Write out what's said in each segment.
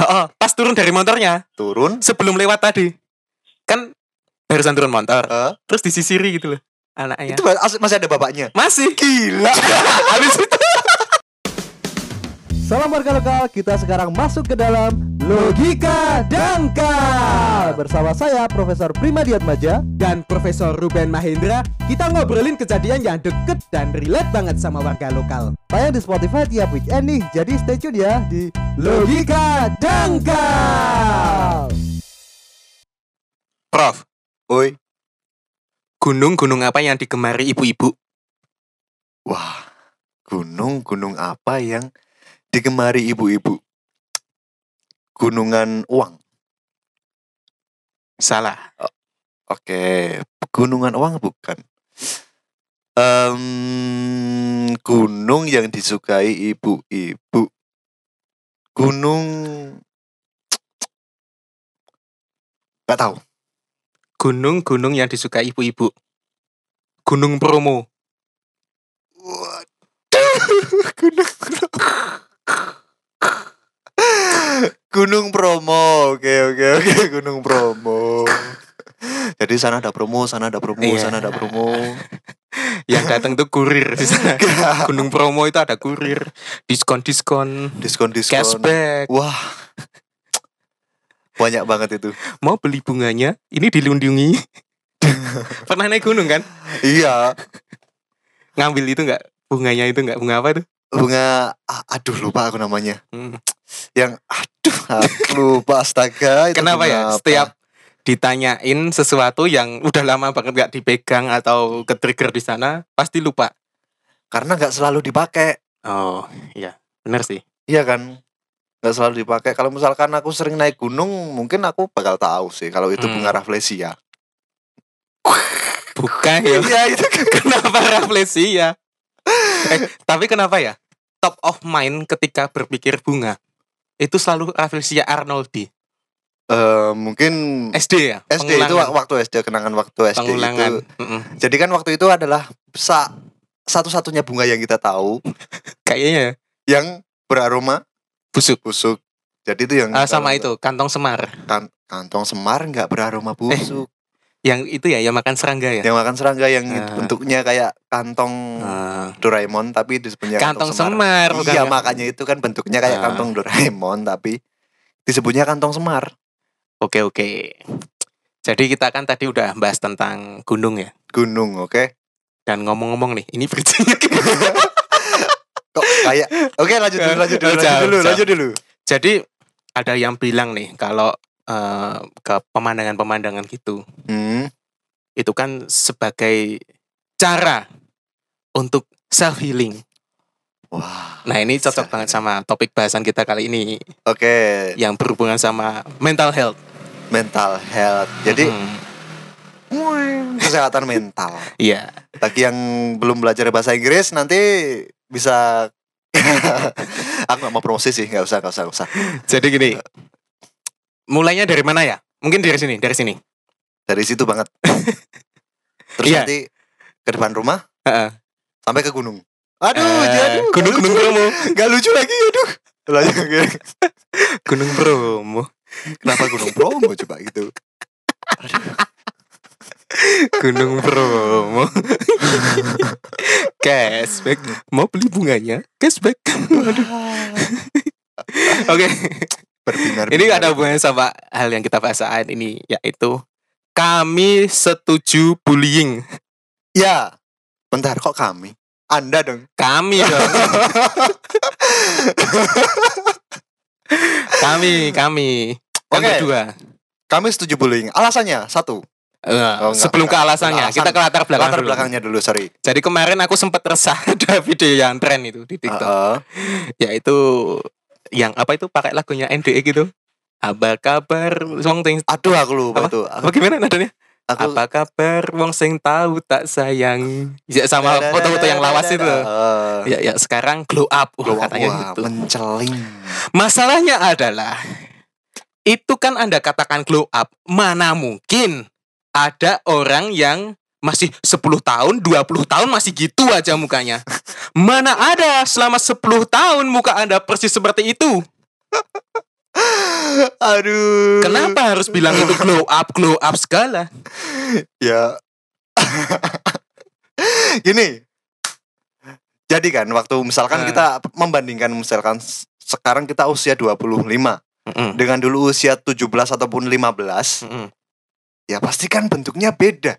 Oh, pas turun dari motornya turun. Sebelum lewat tadi. Kan barusan turun motor eh, terus disisiri gitu loh anaknya. Itu mas- masih ada bapaknya? Masih. Gila. Habis itu Salam warga lokal, kita sekarang masuk ke dalam Logika Dangkal. Bersama saya Profesor Primadiat Maja dan Profesor Ruben Mahendra kita ngobrolin kejadian yang deket dan relate banget sama warga lokal. Tayang di Spotify tiap weekend nih Jadi stay tune ya di Logika Dangkal. Prof Oi. Gunung-gunung apa yang digemari ibu-ibu? Wah gunung gunung apa yang digemari ibu-ibu. Gunungan uang. Salah. Oke, gunungan uang bukan. Em, gunung yang disukai ibu-ibu. Gunung Gak tahu. gunung-gunung yang disukai ibu-ibu. Gunung promo Gunung Gunung promo. Oke, oke, oke. Gunung promo. Jadi sana ada promo, sana ada promo, Iya. sana ada promo. yang datang tuh kurir di sana gunung promo itu ada kurir diskon-diskon Diskon-diskon. cashback Wah. Banyak banget itu. mau beli bunganya ini dilindungi pernah naik gunung kan Iya, ngambil itu nggak bunganya itu nggak bunga apa tuh bunga ah, aduh lupa aku namanya. Hmm. Yang aduh aku lupa astaga itu Kenapa ya? apa? Setiap ditanyain sesuatu yang udah lama banget nggak dipegang atau ke trigger di sana, pasti lupa. karena nggak selalu dipakai. Oh, iya. Bener sih. Iya kan? Nggak selalu dipakai. Kalau misalkan aku sering naik gunung, mungkin aku bakal tahu sih kalau itu Hmm. bunga rafflesia. Bukan ya. Iya itu kan. kenapa rafflesia? eh, tapi kenapa ya? Top of mind ketika berpikir bunga itu selalu rafflesia Arnoldi. Eh, mungkin SD ya? SD itu waktu SD kenangan waktu SD pengulangan. itu. Mm-mm. Jadi kan waktu itu adalah sa satu-satunya bunga yang kita tahu Kayaknya ya, yang beraroma busuk. busuk. Jadi itu yang kita sama tahu. itu kantong semar. Kan- kantong semar nggak beraroma busuk. Yang itu ya, yang makan serangga ya. Yang makan serangga yang Ah. bentuknya kayak kantong Ah. Doraemon tapi disebutnya kantong semar, bukan Iya kan- makanya itu kan bentuknya kayak Ah. kantong Doraemon tapi disebutnya kantong semar. Oke oke. Jadi kita kan tadi udah bahas tentang gunung ya. Gunung, oke? Dan ngomong-ngomong nih, ini bridging-nya? Kok kayak Oke, lanjut dulu, lanjut dulu, lanjut dulu, lanjut dulu. Jadi ada yang bilang nih kalau eh, ke pemandangan-pemandangan gitu Hmm. itu kan sebagai cara untuk self healing. Wah, Nah ini cocok banget sama topik bahasan kita kali ini oke. yang berhubungan sama mental health. Mental health. Jadi Mm, kesehatan mental. iya. Bagi yang belum belajar bahasa Inggris nanti bisa Aku gak mau promosi sih, nggak usah, nggak usah, nggak usah. Jadi gini, mulainya dari mana ya? Mungkin dari sini, dari sini. Dari situ banget. Terus Iya. nanti ke depan rumah Heeh. sampai ke gunung. Aduh, Eh, jadi gunung-gunung Bromo. Gak lucu lagi, aduh. Lanjut, oke. Gunung Bromo. Kenapa gunung Bromo coba gitu? Gunung Bromo. cashback. Mau beli bunganya? Cashback. Oke. Berbinar. Ini ada hubungannya sama hal yang kita bahas saat ini yaitu kami setuju bullying. Ya, bentar kok kami? Anda dong. Kami dong. kami, kami. Yang Oke. kedua. Kami setuju bullying. Alasannya satu. Eh, Oh, enggak, sebelum ke enggak. alasannya, Alasan. kita ke latar belakang Latar dulu. belakangnya dulu, sorry. Jadi kemarin aku sempat resah ada video yang tren itu di TikTok, Heeh. yaitu yang apa itu pakai lagunya NDE gitu. Apa kabar wong sing Aduh, aku lupa Apa? tuh. apa gimana nadanya? Aku Apa kabar wong sing tahu tak sayang. Ya sama foto-foto yang lawas itu. Heeh. Ya ya sekarang glow up Glow up, katanya wah, gitu. menceling. Masalahnya adalah itu kan Anda katakan glow up, mana mungkin ada orang yang masih 10 tahun, 20 tahun masih gitu aja mukanya. Mana ada selama 10 tahun muka Anda persis seperti itu? Aduh. Kenapa harus bilang itu glow up, glow up segala? Ya. Gini. Jadi kan waktu misalkan Nah. kita membandingkan misalkan sekarang kita usia 25 Mm-mm. dengan dulu usia 17 ataupun 15, Mm-mm. ya pasti kan bentuknya beda.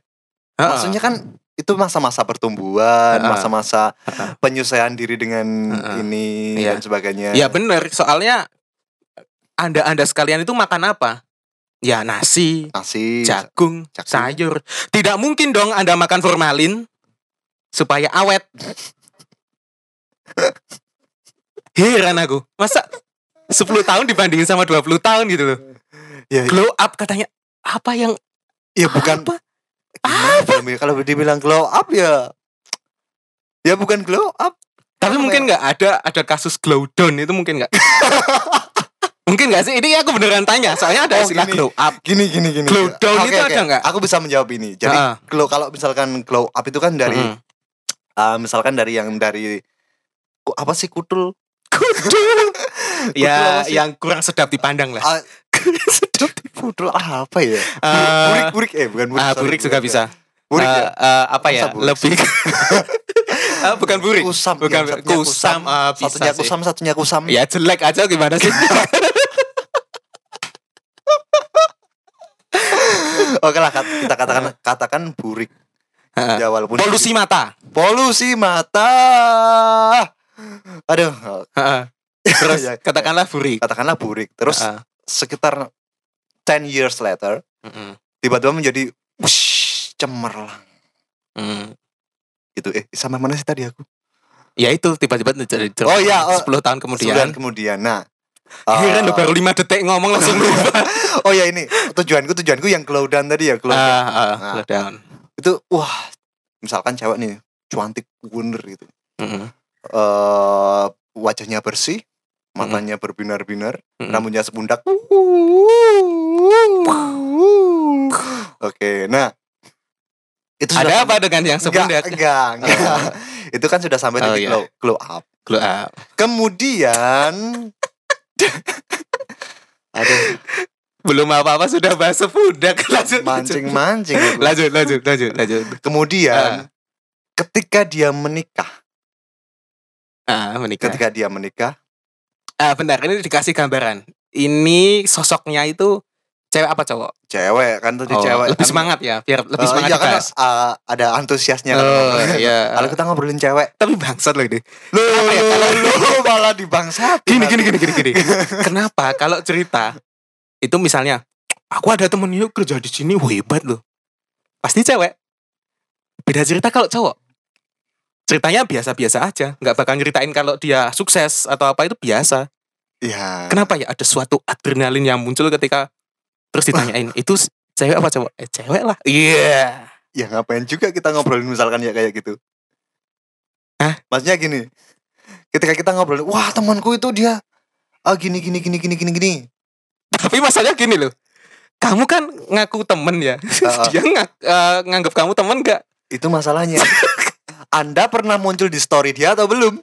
Ha-ha. Maksudnya kan itu masa-masa pertumbuhan, masa-masa Ha-ha. penyusuaian diri dengan Ha-ha. ini Iya. dan sebagainya. Ya bener, soalnya anda anda sekalian itu makan apa? Ya nasi, Nasi, jagung, jagung. sayur. Tidak mungkin dong anda makan formalin supaya awet. Heran aku, masa 10 tahun dibandingin sama 20 tahun gitu loh. ya, Glow up katanya apa yang ya bukan apa? Gimana kalau bi- kalau dibilang glow up ya ya bukan glow up Tapi Apa mungkin ya? nggak ada ada kasus glow down itu mungkin nggak? mungkin nggak sih? Ini aku beneran tanya. Soalnya ada Oh, istilah gini. glow up. gini gini gini Glow down Oke, itu oke. ada nggak? aku bisa menjawab ini jadi Ah. glow kalau misalkan glow up itu kan dari Mm-mm. ah, misalkan dari yang dari apa sih kutul ya apa sih? yang kurang sedap dipandang lah. Ah, kutul kutul apa ya Eh, burik burik eh bukan burik ah, sorry, burik juga bukan. bisa. burik Eh, ya eh, apa ya? Burik? Lebih Ah, bukan burik. kusam Bukan ya, satunya kusam, ah, bisa satunya sih. kusam satunya kusam Ya jelek aja gimana sih? oke lah kita katakan katakan burik ya walaupun Polusi mata. polusi mata aduh. Terus Ya, katakanlah burik. katakanlah burik terus. Sekitar 10 years later tiba-tiba menjadi wush, cemerlang Mm. gitu eh sampai mana sih tadi aku Ya itu tiba-tiba jadi Oh, iya, oh. 10 tahun kemudian. Sebulan kemudian nah Heran eh, lo baru 5 detik ngomong langsung lupa. oh ya ini tujuanku tujuanku yang glow down tadi ya glow down. Ah, ah, Nah. slow down. itu wah misalkan cewek nih cantik bener gitu Mm-mm. eh wajahnya bersih matanya berbinar-binar Mm-mm. rambutnya sepundak oke nah itu Ada sudah apa dengan yang sepundak? enggak enggak, enggak. itu kan sudah sampai Oh, titik iya. glow, glow up Glow up. kemudian aduh Belum apa-apa sudah bahas sepundak. Lanjut. mancing mancing Lanjut, lanjut, lanjut, lanjut. kemudian ketika dia menikah Ah, menikah. ketika dia menikah Ah, bentar, ini dikasih gambaran. Ini sosoknya itu cewek apa cowok? cewek kan tadi Oh, cewek lebih semangat ya, biar lebih eh, semangat iya kan uh, ada antusiasnya kan Oh, iya. kalau kita ngobrolin cewek Tapi bangsat loh ini. lu ya, kalau- lu malah dibangsatin Gini, gini, gini, gini, gini. Kenapa kalau cerita itu misalnya, aku ada temen yuk kerja di sini, wah hebat loh. Pasti cewek. Beda cerita kalau cowok. Ceritanya biasa-biasa aja, nggak bakal nyeritain kalau dia sukses atau apa itu biasa. Iya. Kenapa ya ada suatu adrenalin yang muncul ketika terus ditanyain itu cewek apa cowok? Eh cewek lah. Iya. ya ngapain juga kita ngobrolin misalkan ya kayak gitu Hah? maksudnya gini ketika kita ngobrolin wah temanku itu dia ah gini gini gini gini gini gini Tapi masalahnya gini loh. Kamu kan ngaku temen ya. Heeh. Dia ngak- eh, nganggap kamu temen gak? itu masalahnya anda pernah muncul di story dia atau belum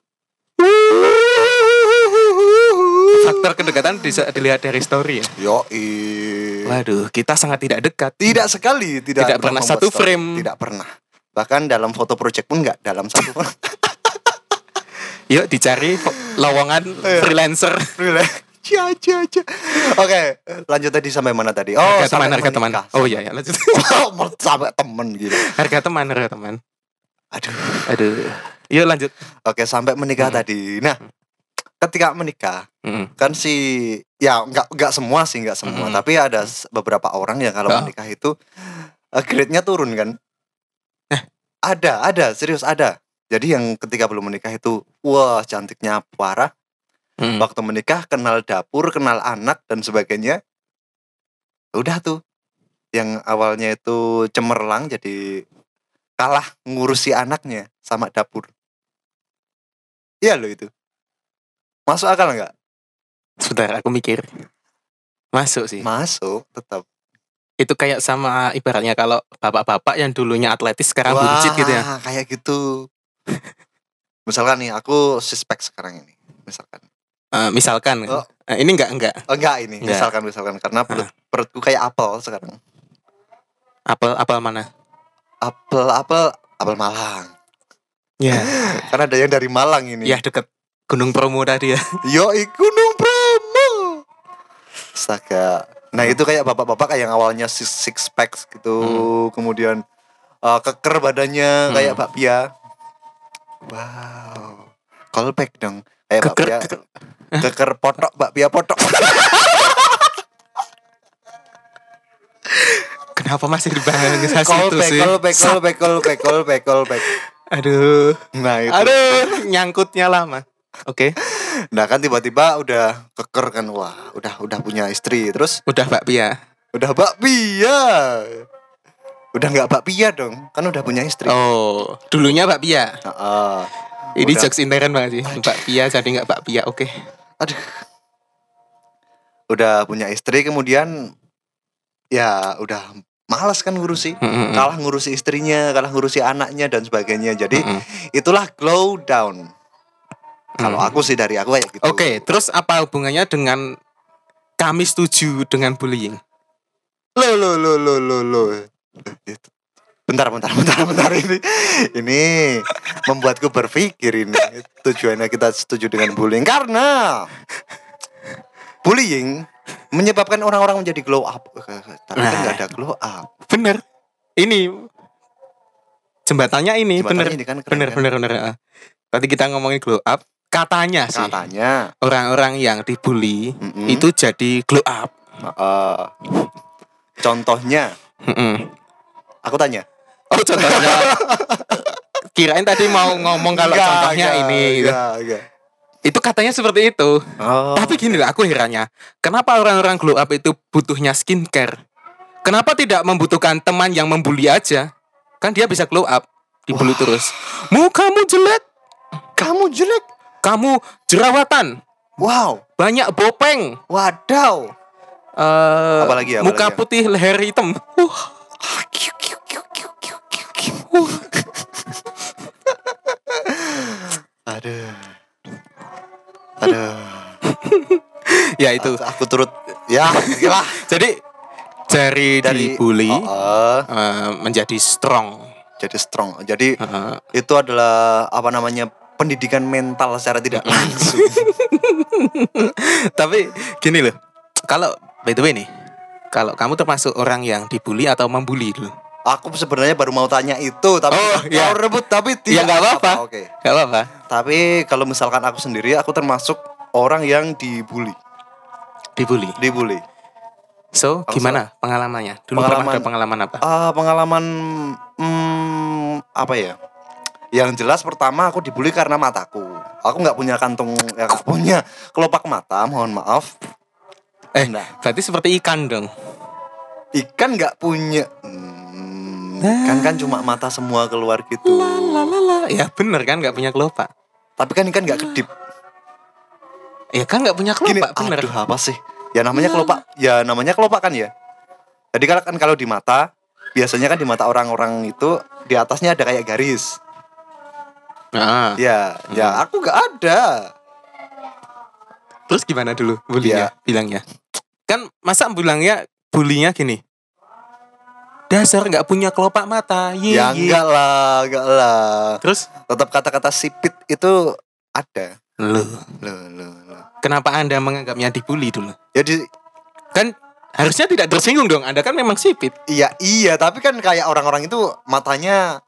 Faktor kedekatan bisa dilihat dari story ya. yo Waduh, kita sangat tidak dekat. tidak sekali tidak Tidak pernah satu story. frame. tidak pernah bahkan dalam foto project pun nggak dalam satu Yuk dicari lowongan Iya. freelancer. Cia. Oke, lanjut tadi sampai mana tadi? Oh, harga teman, harga teman. Oh iya ya, lanjut. Oh, sampai temen gitu. harga teman, harga teman. Aduh. Aduh. Yuk lanjut. Oke, sampai menikah Hmm. tadi. Nah, ketika menikah Mm. kan si ya nggak nggak semua sih nggak semua, Mm. tapi ada beberapa orang yang kalau Oh. menikah itu eh, grade-nya turun kan? Eh. Ada, ada, serius ada. Jadi yang ketika belum menikah itu wah cantiknya parah. Mm. Waktu menikah kenal dapur, kenal anak dan sebagainya. Udah tuh. Yang awalnya itu cemerlang jadi kalah ngurusi anaknya sama dapur. Iya loh itu. Masuk akal nggak? Sebentar, aku mikir. Masuk sih. Masuk tetap. Itu kayak sama ibaratnya kalau bapak-bapak yang dulunya atletis sekarang buncit gitu ya. Kayak gitu. misalkan nih aku sispek sekarang ini. Misalkan Eh, misalkan Oh. Eh, ini enggak enggak Oh, enggak ini, Enggak. misalkan misalkan karena perut, perutku kayak apel sekarang. apel apel mana? Apel apel apel Malang. Ya, Karena ada yang dari Malang ini. ya deket Gunung Bromo tadi ya. Yo Gunung Bromo. Astaga. Nah itu kayak bapak-bapak kayak yang awalnya six, six packs gitu, kemudian uh, keker badannya Hmm. kayak bakpia. Wow. Callback dong. Kayak Keker- bakpia. keker- Keker potok bakpia potok. Kenapa masih dibahas ke situ callback, sih? callback, callback, callback, callback, callback. Aduh, Nah itu. aduh, nyangkutnya lama. Oke, Nah kan tiba-tiba udah keker kan wah, udah udah punya istri, terus udah Mbak Pia. udah bakpia. Udah nggak bakpia dong, kan udah punya istri. Oh, dulunya Mbak Pia. Heeh. Ini Udah. jokes intern banget sih. Mbak Pia jadi nggak Mbak Pia. Oke. aduh udah punya istri kemudian ya udah malas kan ngurusi Mm-mm. kalah ngurusi istrinya kalah ngurusi anaknya dan sebagainya jadi Mm-mm. itulah glow down kalau Mm. aku sih dari aku kayak gitu Oke, terus apa hubungannya dengan kami setuju dengan bullying? lo lo lo lo lo lo bentar bentar bentar bentar ini ini membuatku berpikir ini tujuannya kita setuju dengan bullying karena bullying menyebabkan orang-orang menjadi glow up tapi kan Nah. nggak ada glow up Bener. Ini jembatannya ini Jembatannya bener. ini kan keren, bener kan? bener bener. Ah. Tadi kita ngomongin glow up, katanya sih katanya orang-orang yang dibully mm-mm, itu jadi glow up. eh, contohnya Mm-mm. aku tanya Oh contohnya. Kirain tadi mau ngomong kalau Enggak, contohnya enggak, ini. gitu. enggak, enggak. Itu katanya seperti itu. Oh. Tapi gini lah, aku herannya. Kenapa orang-orang glow up itu butuhnya skincare? Kenapa tidak membutuhkan teman yang membuli aja? Kan dia bisa glow up, dibully terus. Mukamu jelek, kamu jelek kamu jerawatan, wow banyak bopeng. wadaw eh Apalagi ya, muka apalagi ya? putih, leher hitam. Uh, aduh ya itu. aku, aku turut ya gila Jadi dari, dari dibully oh, eh, menjadi strong. jadi strong jadi Heeh. itu adalah apa namanya pendidikan mental secara tidak langsung Tapi gini loh, kalau by the way nih, kalau kamu termasuk orang yang dibully atau membuli dulu? Aku sebenarnya baru mau tanya itu tapi Oh, iya. mau rebut tapi Ya, tidak nggak apa-apa. oke Gak apa-apa. tapi kalau misalkan aku sendiri aku termasuk orang yang dibully Dibully. dibully So, gimana pengalamannya? Dulu pernah Pengalaman- ada pengalaman apa? Ah, pengalaman hmm, apa ya? Yang jelas pertama aku dibully karena mataku. Aku nggak punya kantung, ya, nggak punya kelopak mata. Mohon maaf. Eh, Nah, berarti seperti ikan dong. ikan nggak punya. Hmm, ikan kan cuma mata semua keluar gitu. Lalalala. Ya bener kan nggak punya kelopak. Tapi kan ikan nggak kedip. Ya kan nggak punya Gini, kelopak bener. aduh apa sih? Ya namanya kelopak. Ya namanya kelopak kan ya. Jadi kalau kan kalau di mata biasanya kan di mata orang-orang itu di atasnya ada kayak garis. Nah, Ya, ya Hmm. aku nggak ada. terus gimana dulu bulinya? Bilangnya. Kan masa bilangnya bulinya gini. Dasar nggak punya kelopak mata. Ye, Ya ye. enggak lah, enggak lah. Terus Tetap kata-kata sipit itu ada. Loh, Loh, loh, loh. kenapa Anda menganggapnya dibully dulu? Jadi Kan harusnya tidak tersinggung dong. Anda kan memang sipit. iya iya, tapi kan kayak orang-orang itu matanya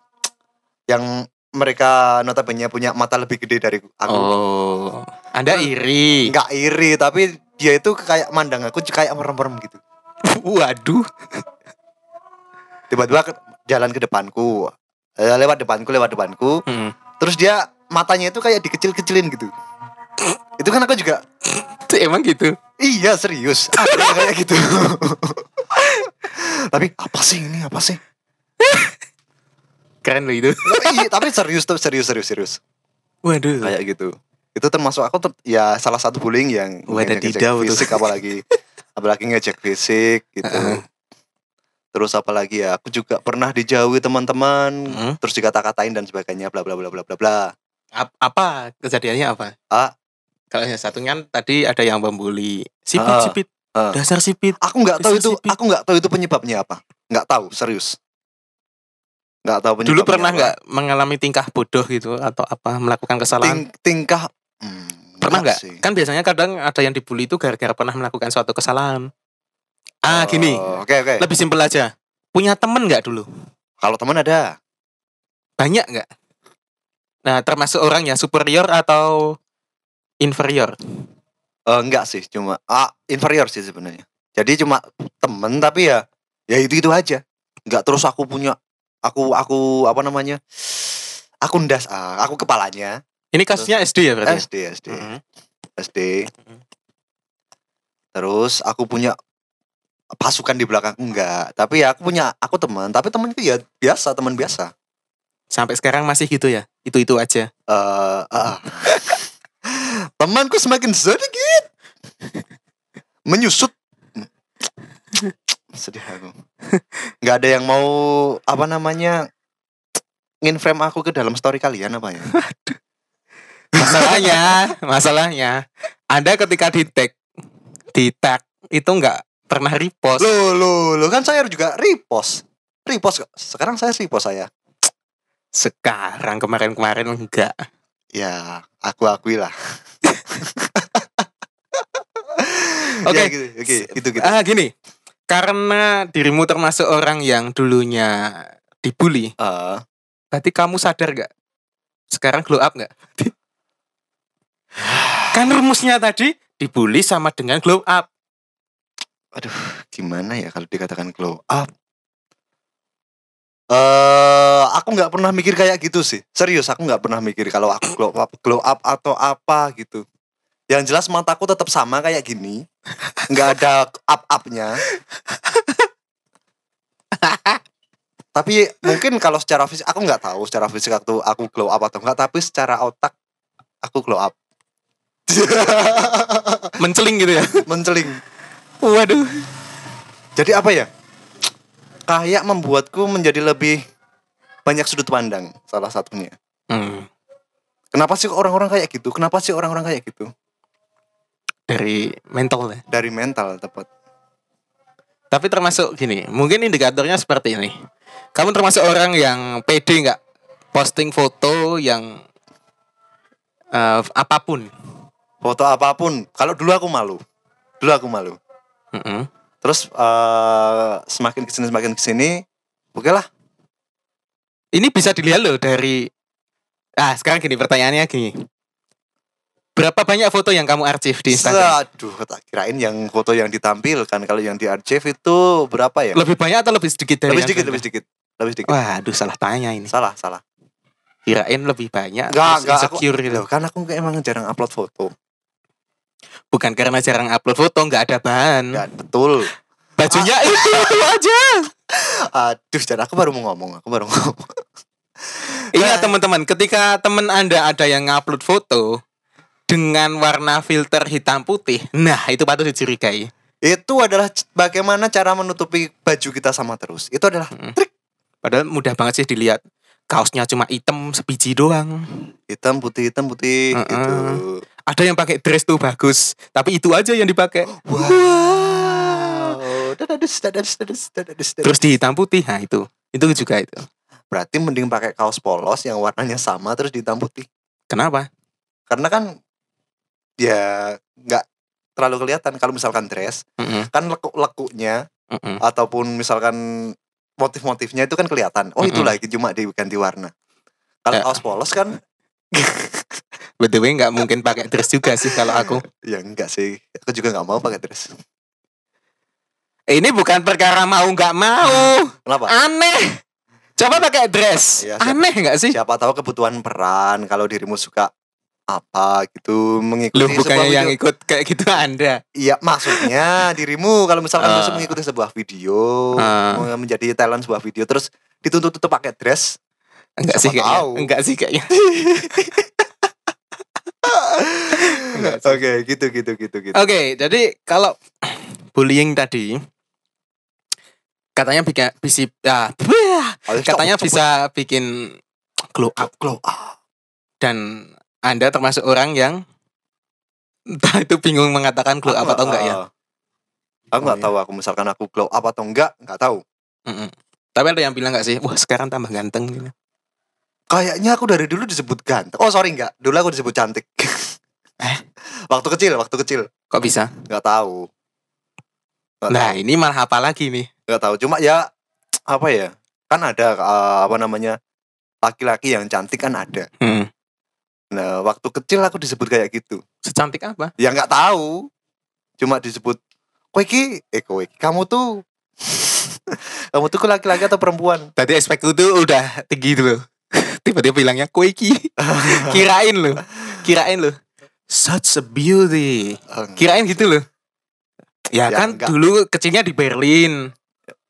yang mereka notabene punya mata lebih gede dari aku. Oh, Anda iri. Enggak iri, tapi dia itu kayak mandang aku kayak merem-merem gitu. Waduh. Tiba-tiba jalan ke depanku. Eh, lewat depanku, lewat depanku. Hmm. Terus dia matanya itu kayak dikecil-kecilin gitu. itu kan aku juga Emang gitu. Iya serius kayak gitu Tapi apa sih ini apa sih Keren loh itu. iya, Tapi serius tuh serius serius serius Waduh. Kayak gitu Itu termasuk aku ter- ya salah satu bullying yang Wadadidau tuh. fisik apalagi Apalagi ngejek fisik gitu Heeh. Terus apalagi ya aku juga pernah dijauhi teman-teman Hmm. Terus dikata-katain dan sebagainya bla bla bla bla bla bla Ap- apa kejadiannya apa? Ah, Kalau yang satunya kan tadi ada yang membuli. Sipit, Ah, sipit. ah. Dasar sipit. Aku nggak tahu itu, Sipit. aku nggak tahu itu penyebabnya apa. Nggak tahu, serius. Nggak tahu penyebabnya. Dulu pernah apa. nggak mengalami tingkah bodoh gitu atau apa melakukan kesalahan? Ting- tingkah hmm, pernah nggak? Kan biasanya kadang ada yang dibully itu gara-gara pernah melakukan suatu kesalahan. Ah, gini. Oh, Oke oke. Lebih simpel aja. Punya temen nggak dulu? Kalau teman ada, Banyak nggak? Nah, termasuk orang yang superior atau inferior? Eh, enggak sih, cuma ah inferior sih sebenarnya. Jadi cuma temen tapi ya ya itu itu aja. Enggak terus aku punya aku aku apa namanya? Aku ndas ah, aku kepalanya Ini kasusnya SD ya berarti? SD SD Mm-mm. SD. Terus aku punya pasukan di belakangku enggak, tapi ya aku punya aku teman, tapi teman itu ya biasa, teman biasa. Sampai sekarang masih gitu ya? Itu-itu aja. eh ah. temanku semakin sedikit menyusut sedih aku nggak ada yang mau apa namanya nginframe aku ke dalam story kalian apa ya Masalahnya, masalahnya, Anda ketika di tag, di tag itu nggak pernah repost. lo lo lo kan saya juga repost repost kok sekarang saya repost saya Sekarang kemarin-kemarin enggak. ya aku akui lah Oke. Ya, gitu, oke gitu gitu Ah gini, karena dirimu termasuk orang yang dulunya dibully, Eh, berarti kamu sadar gak? Sekarang glow up gak? kan rumusnya tadi dibully sama dengan glow up. Gimana ya kalau dikatakan glow up? Eh aku nggak pernah mikir kayak gitu sih. Serius aku nggak pernah mikir kalau aku glow up glow up atau apa gitu. Yang jelas mataku tetap sama kayak gini. Nggak ada up upnya tapi mungkin kalau secara fisik aku nggak tahu secara fisik aku aku glow up atau enggak tapi secara otak aku glow up. Menceling gitu ya. menceling Waduh. Jadi apa ya? Kayak membuatku menjadi lebih banyak sudut pandang salah satunya. Hmm, Kenapa sih orang-orang kayak gitu? Kenapa sih orang-orang kayak gitu? dari mental ya. Dari mental tepat. Tapi termasuk gini, mungkin indikatornya seperti ini. Kamu termasuk orang yang pede nggak posting foto yang eh, apa pun. Foto apa pun. Kalau dulu aku malu. Dulu aku malu. Mm-mm. Terus eh, semakin ke sini semakin ke sini, oke lah. Ini bisa dilihat loh dari Ah, sekarang gini pertanyaannya gini. Berapa banyak foto yang kamu arsip di Instagram? Aduh, tak kirain yang foto yang ditampilkan. Kalau yang di archive itu berapa ya? Lebih banyak atau lebih sedikit dari Lebih sedikit, lebih sedikit. Lebih sedikit. Waduh, salah tanya ini. Salah, salah. Kirain lebih banyak. Enggak, terus enggak. Aku, insecure gitu. Loh, kan aku emang jarang upload foto. Bukan karena jarang upload foto, nggak ada bahan. Enggak, betul. Bajunya itu, itu aja. Aduh, dan aku baru mau ngomong, aku baru ngomong. Ingat Nah. teman-teman, ketika teman Anda ada yang ngupload foto dengan warna filter hitam putih, nah itu patut dicurigai. Itu adalah bagaimana cara menutupi baju kita sama terus. Itu adalah Mm. Padahal mudah banget sih dilihat. Kaosnya cuma hitam sebiji doang. hitam putih hitam putih Uh-uh. gitu. Ada yang pakai dress tuh bagus, tapi itu aja yang dipakai. Wow. Dadadus, dadadus, dadadus, dadadus, dadadus. Terus di hitam putih, nah itu. Itu juga itu. berarti mending pakai kaos polos yang warnanya sama terus di hitam putih. Kenapa? Karena kan ya nggak terlalu kelihatan kalau misalkan dress Mm-mm, kan lekuk-lekuknya mm-mm. ataupun misalkan motif-motifnya itu kan kelihatan. Oh, itu Mm-mm. lagi cuma diganti warna. Kalau Ya. kaos polos kan BTW nggak mungkin pakai dress juga sih kalau aku. ya enggak sih. Aku juga nggak mau pakai dress. Ini bukan perkara mau nggak mau. Kenapa? Aneh. Coba pakai dress. Iya, siap. Aneh nggak sih? Siapa tahu kebutuhan peran kalau dirimu suka apa gitu mengikuti Lu sebuah bukannya yang video. ikut kayak gitu Anda. Iya maksudnya dirimu kalau misalkan besok mengikuti sebuah video mau menjadi talent sebuah video terus dituntut untuk pakai dress Enggak Siapa sih kayaknya. Enggak sih kayaknya. Oke gitu gitu gitu gitu Oke, jadi kalau bullying tadi katanya bisa bisa ah, Ayo, katanya bisa bikin glow up glow up dan Anda termasuk orang yang Entah itu bingung mengatakan glow up atau enggak ya. Ah. Aku nggak Oh, iya. tahu aku misalkan aku glow up atau enggak, nggak tahu. Mm-mm. Tapi ada yang bilang enggak sih? Wah, sekarang tambah ganteng gitu. Kayaknya aku dari dulu disebut ganteng. Oh sorry enggak, dulu aku disebut cantik. Eh? waktu kecil, waktu kecil Kok bisa? nggak tahu. Nggak Nah, tahu. ini malah apa lagi nih? nggak tahu. Cuma ya apa ya? Kan ada eh, apa namanya laki-laki yang cantik kan ada. Hmm. Nah waktu kecil aku disebut kayak gitu. Secantik apa? Ya nggak tahu. Cuma disebut kowe iki, eh kowe iki, kamu tuh kamu tuh laki-laki atau perempuan? Tadi aspekku tuh udah tinggi dulu. Tiba-tiba bilangnya kue ki. Kirain lu. Kirain lu. Such a beauty. Eng. Kirain gitu loh. Ya, Ya, kan enggak. dulu kecilnya di Berlin,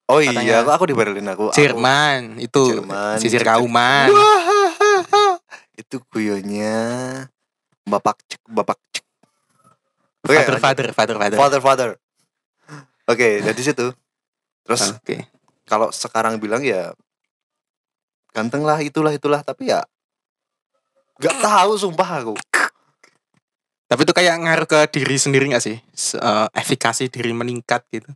Oh Katanya. iya, aku, aku di Berlin aku. aku- Jerman, itu Jerman. sisir kauman. Itu guyonya bapak cek bapak cek. Oke, Father, lanjut. father, father, father. father, father. Oke, dari situ. Terus Oke. kalau sekarang bilang ya ganteng lah itulah itulah tapi ya nggak tahu sumpah aku. Tapi itu kayak ngaruh ke diri sendiri gak sih? Eh, efikasi diri meningkat gitu.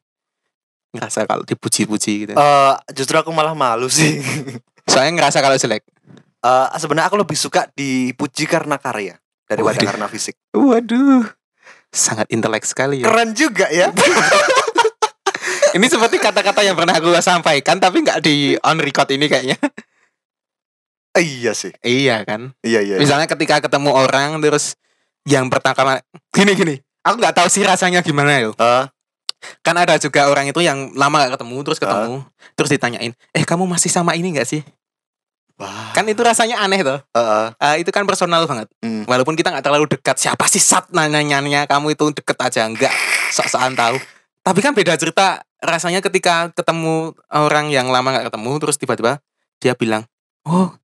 Ngerasa kalau dipuji-puji gitu. Eh justru aku malah malu sih. Soalnya ngerasa kalau jelek. Eh sebenarnya aku lebih suka dipuji karena karya daripada Waduh. karena fisik. Waduh. Sangat intelek sekali ya. Keren juga ya. Ini seperti kata-kata yang pernah aku sampaikan tapi nggak di on record ini kayaknya. Iya sih. iya kan. Iya iya. Misalnya ketika ketemu orang terus yang pertama gini gini. Aku nggak tahu sih rasanya gimana ya. Eh, Kan ada juga orang itu yang lama gak ketemu terus ketemu terus ditanyain, "Eh, kamu masih sama ini nggak sih?" wah. Kan itu rasanya aneh tuh. Eh, eh, Eh, itu kan personal banget. hmm. Walaupun kita nggak terlalu dekat, siapa sih sat nanya-nanya kamu itu deket aja nggak sok-sokan tahu. Tapi kan beda cerita rasanya ketika ketemu orang yang lama nggak ketemu terus tiba-tiba dia bilang, oh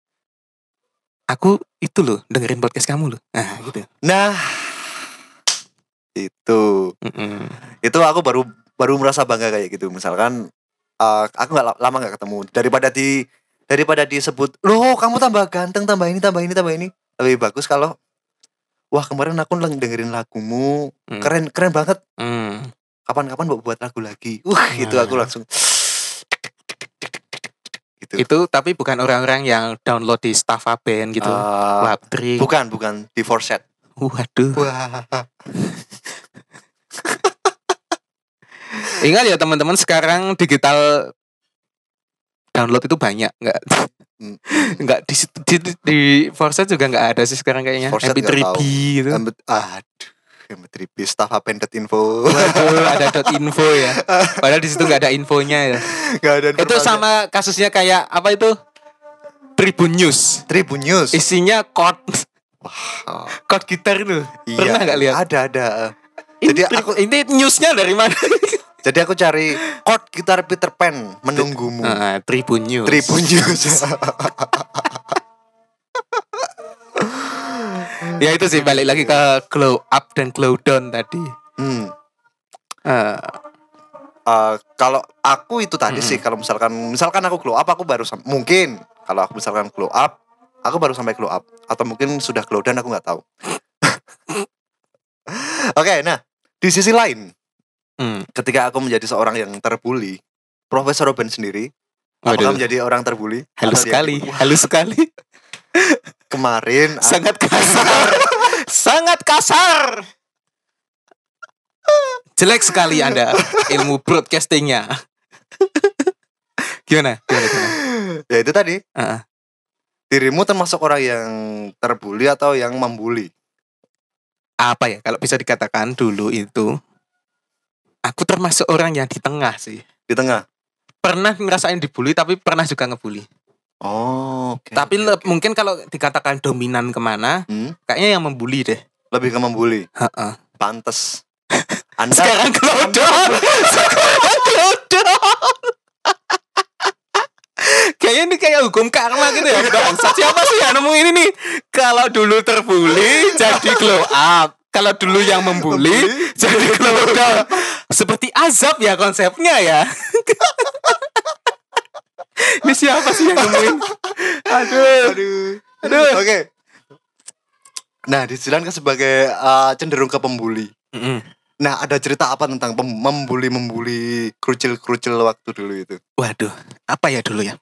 aku itu loh dengerin podcast kamu loh. Nah gitu. Nah, itu Mm-mm. itu aku baru baru merasa bangga kayak gitu. Misalkan eh, aku nggak la- lama nggak ketemu daripada di daripada disebut loh kamu tambah ganteng tambah ini tambah ini tambah ini lebih bagus kalau wah kemarin aku dengerin lagumu Hmm. keren keren banget Mm. kapan-kapan mau buat lagu lagi wah itu aku Nah. langsung gitu Itu tapi bukan orang-orang yang download di Staffa Band gitu. Eh, Waptrik. bukan bukan di Forset Waduh. wah Ingat ya teman-teman sekarang digital download itu banyak nggak Hmm. nggak di, di, di, Forset juga nggak ada sih sekarang kayaknya Forset nggak MP3B tahu. gitu aduh MP3 staff appended info? Waduh, ada dot info ya. Padahal di situ nggak ada infonya ya. Nggak ada itu sama kasusnya kayak apa itu? Tribun News. Tribun News? Isinya chord Oh, chord gitar itu. Iya. pernah nggak lihat? Ada ada. Ini, Jadi tri- aku- ini newsnya dari mana? Jadi aku cari chord gitar Peter Pan menunggumu. Ah, Tribun News. Tribun News ya itu sih balik lagi ke glow up dan glow down tadi. Hmm. Eh, Eh, kalau aku itu tadi Mm-mm. sih kalau misalkan misalkan aku glow up aku baru mungkin kalau aku misalkan glow up aku baru sampai glow up. Atau mungkin sudah glow down aku nggak tahu. Oke nah di sisi lain hmm, ketika aku menjadi seorang yang terbully Profesor Robin sendiri waduh. apakah menjadi orang terbully? Halus dia sekali halus sekali kemarin sangat kasar. Sangat kasar. Jelek sekali anda ilmu broadcastingnya. Gimana? Gimana, gimana? ya itu tadi. Heeh. dirimu termasuk orang yang terbully atau yang membuli? Apa ya? Kalau bisa dikatakan dulu itu aku termasuk orang yang di tengah sih. Di tengah? Pernah ngerasain dibully tapi pernah juga ngebully oh oke tapi le- oke. mungkin kalau dikatakan dominan ke mana Hmm, kayaknya yang membully deh. Lebih ke membuli? Heeh. pantes. Anda sekarang Cloudon sekarang Cloudon kayaknya ini kayak hukum karma gitu ya bangsa siapa sih yang nemu ini nih? Kalau dulu terbully jadi glow up. Kalau dulu yang membuli jadi glow down seperti azab ya konsepnya ya ini siapa sih yang nemuin aduh aduh aduh oke Nah, di sisi lain kan sebagai eh, cenderung ke pembuli. Mm-mm. Nah, ada cerita apa tentang membuli-membuli kerucil-kerucil waktu dulu itu? Waduh, apa ya dulu ya?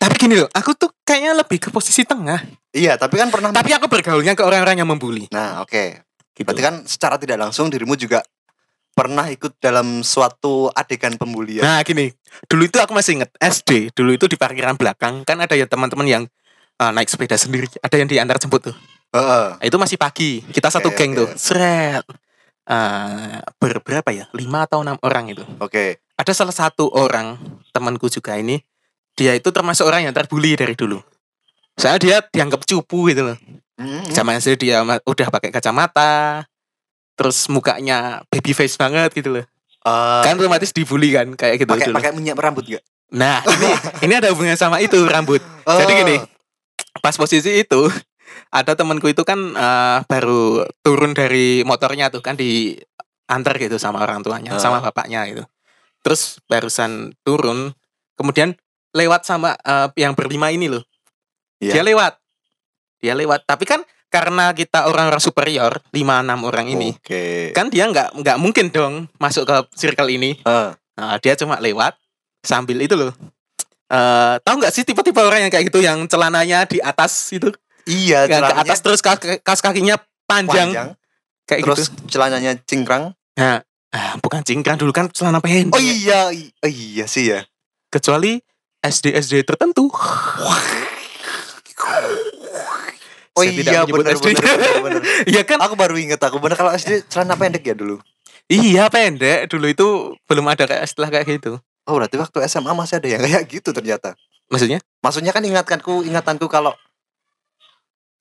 Tapi gini loh, aku tuh kayaknya lebih ke posisi tengah. Iya, tapi kan pernah Tapi aku bergaulnya ke orang-orang yang membuli. Nah, oke. Gitu. Berarti kan secara tidak langsung dirimu juga pernah ikut dalam suatu adegan pembulian. Nah gini, dulu itu aku masih inget SD. Dulu itu di parkiran belakang kan ada ya teman-teman yang uh, naik sepeda sendiri. Ada yang diantar jemput tuh. Heeh. Nah, itu masih pagi. Kita satu geng oke. tuh. Seret. Uh, berberapa ya? Lima atau enam orang itu. Oke. Ada salah satu orang temanku juga ini. Dia itu termasuk orang yang terbuli dari dulu. Soalnya dia dianggap cupu gitu loh. Hmm. Zaman SD dia udah pakai kacamata. Terus mukanya baby face banget gitu loh. Eh, Kan otomatis dibully kan kayak gitu pakai pakai minyak rambut gak? Nah, ini ini ada hubungan sama itu rambut. Jadi Oh. gini, pas posisi itu ada temanku itu kan eh, baru turun dari motornya tuh kan di antar gitu sama orang tuanya, Ah. sama bapaknya gitu. Terus barusan turun, kemudian lewat sama eh, yang berlima ini loh. Iya. Dia lewat. Dia lewat, tapi kan karena kita orang-orang superior, 5 6 orang ini, Oke. kan dia nggak nggak mungkin dong masuk ke circle ini. Eh, Nah, dia cuma lewat sambil itu loh. Eh, tahu nggak sih tipe-tipe orang yang kayak gitu yang celananya di atas itu, iya, ke celananya atas terus kaki- kaos kakinya panjang, panjang, kayak terus gitu. celananya cingkrang. Nah, ah, bukan cingkrang dulu kan celana pendek. Oh iya, oh iya sih ya. Kecuali SD SD tertentu. Oh Saya iya, bener, SD. bener, bener, bener. Iya kan? Aku baru inget aku bener kalau SD celana pendek ya dulu. Iya pendek. Dulu itu belum ada kayak istilah kayak gitu. Oh berarti waktu SMA masih ada yang kayak gitu ternyata. Maksudnya? Maksudnya kan ingatkanku ingatanku kalau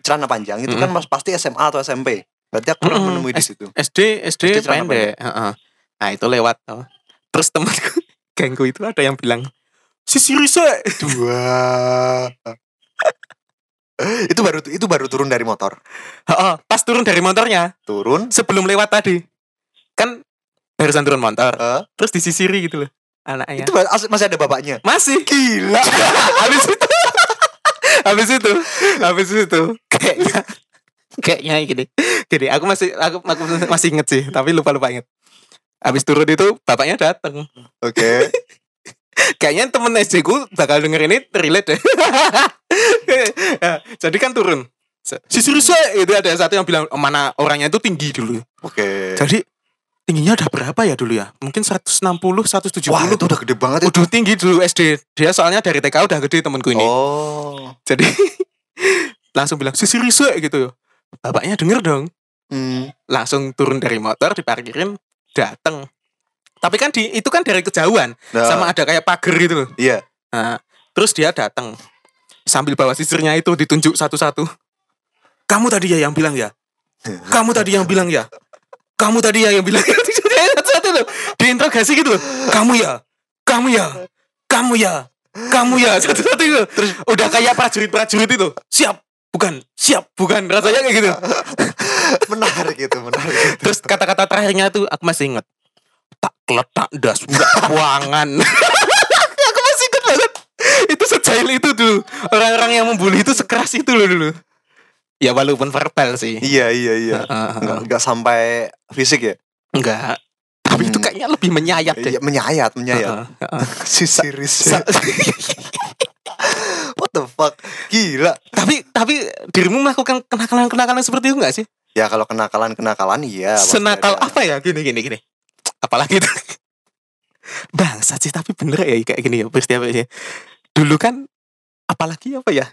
celana panjang itu kan mas pasti SMA atau SMP. Berarti aku pernah Mm-mm. menemui di situ. SD SD, SD celana pendek. Heeh. Nah itu lewat. oh. Terus temanku, gengku itu ada yang bilang, Sisi Risa. Dua. itu baru itu baru turun dari motor. Heeh, pas turun dari motornya, Turun. sebelum lewat tadi. Kan barusan turun motor, eh, terus disisiri gitu loh anaknya. itu masih ada bapaknya. Masih gila. habis itu. habis itu. Habis itu. Kayaknya kayaknya gini. Gini, aku masih aku, aku masih inget sih, tapi lupa-lupa inget. Habis turun itu bapaknya datang. Oke. Kayaknya temen SD ku bakal denger ini relate deh. Ya, Jadi kan turun. Si Sirisa itu ada satu yang bilang "Oh, mana orangnya itu tinggi dulu. Oke. Jadi tingginya udah berapa ya dulu ya? Mungkin 160, 170. Wah, itu udah gede banget itu. Udah tinggi dulu SD. Dia soalnya dari TK udah gede temenku ini. Oh. Jadi langsung bilang si Sirisa gitu ya. Bapaknya denger dong. Hmm. Langsung turun dari motor diparkirin dateng. Tapi kan di itu kan dari kejauhan Nah, sama ada kayak pagar gitu loh. Iya. Nah, terus dia datang sambil bawa sisirnya itu ditunjuk satu-satu. Kamu tadi ya yang bilang ya. Kamu tadi yang bilang ya. Kamu tadi ya yang bilang. Satu-satu loh. Diinterogasi gitu loh. Kamu ya. Kamu ya. Kamu ya. Kamu ya. Satu-satu itu. Terus udah kayak prajurit-prajurit itu. Siap. Bukan. Siap. Bukan. Rasanya kayak gitu. menarik itu, menarik. itu. Terus kata-kata terakhirnya tuh aku masih inget. Tak keletak das buangan. aku masih inget banget. Itu sejail itu dulu. Orang-orang yang membuli itu sekeras itu loh dulu. Ya walaupun verbal sih. Iya, iya, iya. Heeh, Enggak, enggak sampai fisik ya? Enggak. Tapi itu Hmm. kayaknya lebih menyayat deh. Iya, menyayat, menyayat. Heeh, heeh. si What the fuck? Gila. tapi tapi dirimu melakukan kenakalan-kenakalan seperti itu enggak sih? Ya kalau kenakalan-kenakalan iya. Senakal ada. apa ya? Gini gini gini. Apalagi itu. Bangsat sih tapi bener ya kayak gini ya peristiwanya. Dulu kan apalagi apa ya?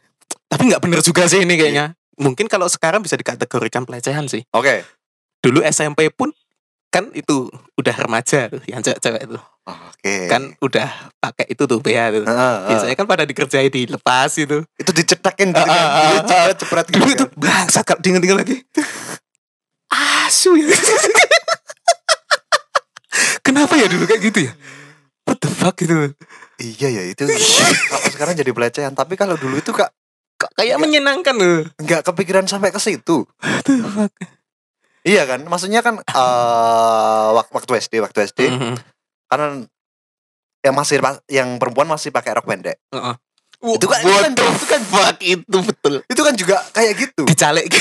Tapi nggak bener juga sih ini kayaknya. Mungkin kalau sekarang bisa dikategorikan pelecehan sih. Oke. Dulu SMP pun kan itu udah remaja tuh yang cewek-cewek itu Oke. kan udah pakai itu tuh BH tuh. Heeh, heeh. Biasanya kan pada dikerjain dilepas itu. itu dicetakin gitu Ah, kan. ah, ah, Dia cepret-cepret gitu Dulu itu kan. bangsat kalau diinget-inget lagi. Asu ya. Kenapa ya dulu kayak gitu ya? What the fuck gitu. Iya ya itu. Kalau sekarang jadi pelecehan, tapi kalau dulu itu kak kayak Enggak. menyenangkan loh. nggak kepikiran sampai ke situ. Iya kan? Maksudnya kan eh wak- waktu SD, waktu SD Mhm. karena yang masih yang perempuan masih pakai rok pendek. Itu kan- itu kan- itu kan- fuck itu betul. Itu kan juga kayak gitu. Dicalek.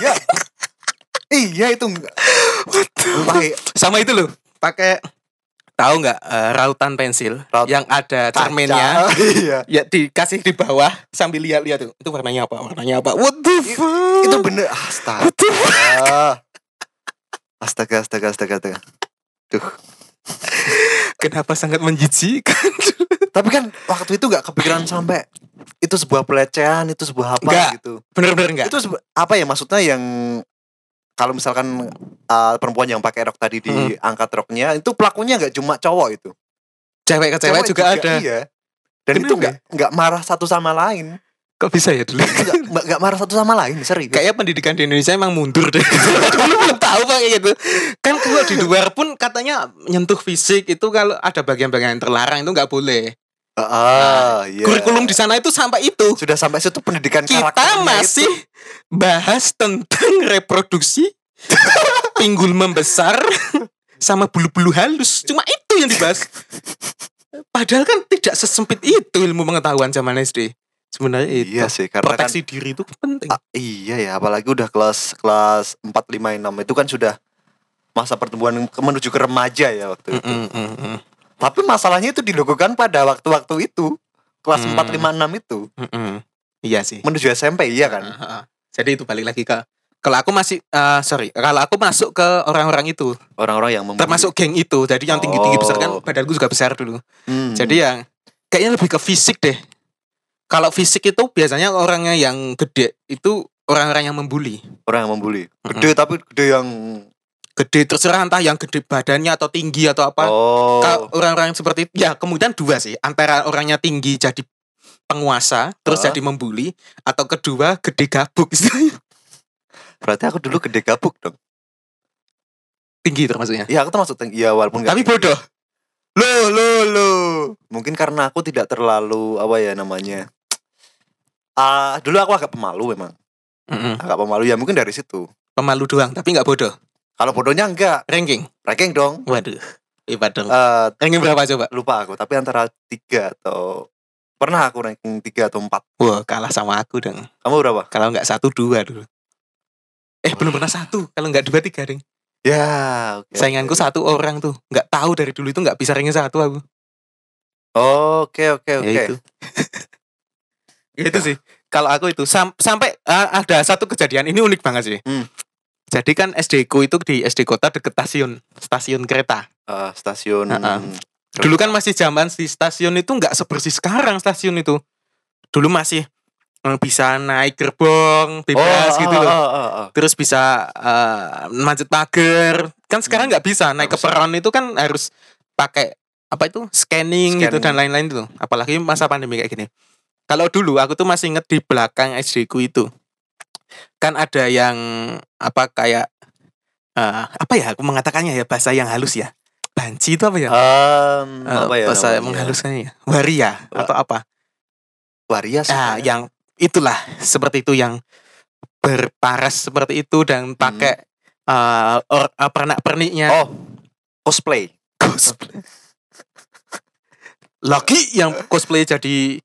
iya. Iya itu enggak. Sama itu loh, pakai tahu nggak eh, rautan pensil Raut- yang ada cerminnya. Iya. ya dikasih di bawah sambil lihat-lihat tuh. Itu warnanya apa? Warnanya apa? What the fuck? Itu bener astaga. What the fuck? Astaga, astaga, astaga, astaga. Duh. Kenapa sangat menjijikkan? Tapi kan waktu itu nggak kepikiran sampai itu sebuah pelecehan, itu sebuah apa Nggak. gitu. Bener-bener enggak? Itu apa ya maksudnya yang kalau misalkan uh, perempuan yang pakai rok tadi diangkat roknya itu pelakunya nggak cuma cowok itu. Cewek ke cewek juga, ada. Iya. Dan itu Kenapa nggak nggak marah satu sama lain. Kok bisa ya dulu? Nggak nggak marah satu sama lain, serius. Kayaknya pendidikan di Indonesia emang mundur deh. Dulu belum tahu pak kayak gitu. Kan kalau di luar pun katanya nyentuh fisik itu kalau ada bagian-bagian yang terlarang itu nggak boleh. Ah, iya. Kurikulum di sana itu sampai itu. sudah sampai situ pendidikan Kita masih itu. bahas tentang reproduksi, pinggul membesar, sama bulu-bulu halus. Cuma itu yang dibahas. Padahal kan tidak sesempit itu ilmu pengetahuan zaman SD. Sebenarnya itu. Iya sih, karena kan Proteksi diri itu penting. Ah, iya ya, apalagi udah kelas kelas 4 5 6 itu kan sudah masa pertumbuhan menuju ke remaja ya waktu itu. Mm, mm, mm, Tapi masalahnya itu dilakukan pada waktu-waktu itu. Kelas Hmm. 4 5 6 itu mm, mm. Iya sih. menuju SMP iya kan? Ah, ah. Jadi itu balik lagi ke kalau aku masih eh, sorry kalau aku masuk ke orang-orang itu Orang-orang yang membuli. termasuk geng itu jadi yang tinggi-tinggi besar kan Oh. badanku juga besar dulu Hmm. jadi yang kayaknya lebih ke fisik deh kalau fisik itu biasanya orangnya yang gede itu orang-orang yang membuli orang yang membuli. Gede tapi gede yang gede terserah entah yang gede badannya atau tinggi atau apa oh. Orang-orang yang seperti itu ya kemudian dua sih antara orangnya tinggi jadi penguasa terus Ah. jadi membuli atau kedua gede gabuk istilahnya Berarti aku dulu gede gabuk dong. tinggi termasuknya Iya, aku termasuk tinggi. Iya, walaupun tapi tinggi. bodoh lo lo lo Mungkin karena aku tidak terlalu apa ya namanya. Ah, dulu aku agak pemalu memang. Mm-mm. Agak pemalu ya mungkin dari situ. pemalu doang tapi nggak bodoh Kalau bodohnya enggak, ranking ranking dong. waduh hebat dong Eh, ranking berapa coba lupa aku, tapi antara tiga atau pernah aku ranking tiga atau empat. wah kalah sama aku dong Kamu berapa? kalau nggak satu dua dulu eh belum pernah satu kalau nggak dua tiga ding Ya, oke. sainganku oke. satu orang tuh nggak tahu dari dulu itu nggak bisa ranking satu aku Oke, oke, oke. ya itu Ya, itu sih kalau aku itu sam- sampai ah, ada satu kejadian ini unik banget sih Hmm. Jadi kan SD ku itu di SD kota deket stasiun stasiun kereta. Eh, stasiun Ha-ha. dulu kan masih zaman di stasiun itu nggak sebersih sekarang stasiun itu. Dulu masih eh, bisa naik gerbong bebas gitu loh. oh, oh, oh. terus bisa eh, manjat pagar. Kan sekarang nggak bisa. Naik ke bisa. peron itu kan harus pakai apa itu scanning, gitu Scanning. dan lain-lain itu. Apalagi masa pandemi kayak gini. Kalau dulu aku tuh masih inget di belakang SD ku itu kan ada yang apa kayak eh, apa ya aku mengatakannya ya bahasa yang halus ya banci itu apa ya Eh, apa ya bahasa namanya? menghaluskannya ya waria Wa- atau apa Waria ah kayaknya. yang itulah seperti itu yang berparas seperti itu dan pakai eh or- eh, pernak-perniknya Hmm. Oh, cosplay. cosplay. Lagi yang cosplay jadi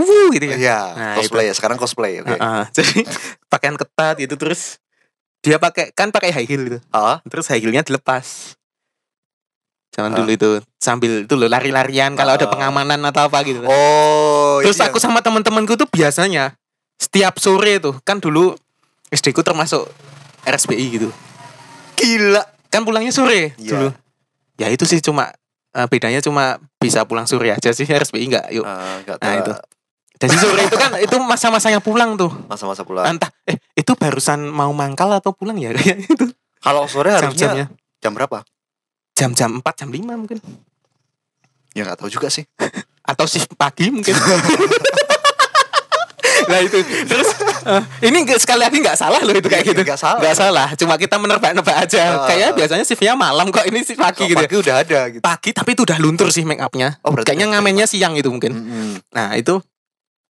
uh gitu ya. Iya, Nah, cosplay ya. Sekarang cosplay, oke. Heeh, jadi pakaian ketat gitu terus dia pakai kan pakai high heel gitu. Ah, Terus high heelnya dilepas. Zaman Ah. dulu itu sambil itu loh lari-larian kalau ada Ah. pengamanan atau apa gitu. Oh, Terus ini aku yang- sama teman-temanku tuh biasanya setiap sore tuh kan dulu SD ku termasuk RSBI gitu. gila. Kan pulangnya sore Iya. dulu. Ya itu sih cuma eh, bedanya cuma bisa pulang sore aja sih RSBI enggak yuk. Ah, nggak Nah, itu. Jadi sore itu kan itu masa-masanya pulang tuh. Masa-masa pulang. Entah eh itu barusan mau mangkal atau pulang ya kayak itu. Kalau sore harusnya Jam-jamnya jam berapa? jam-jam 4 jam 5 mungkin Ya nggak tahu juga sih. atau shift pagi mungkin. nah itu terus eh, ini sekali lagi nggak salah loh itu kayak gitu. Nggak salah. Nggak salah, cuma kita menebak-nebak aja. Ah. Kayaknya biasanya shiftnya malam kok ini shift pagi gitu. ya. pagi udah ada gitu. Pagi tapi itu udah luntur sih make upnya. Oh, Kayaknya ngamennya siang itu mungkin. Mm-mm. Nah itu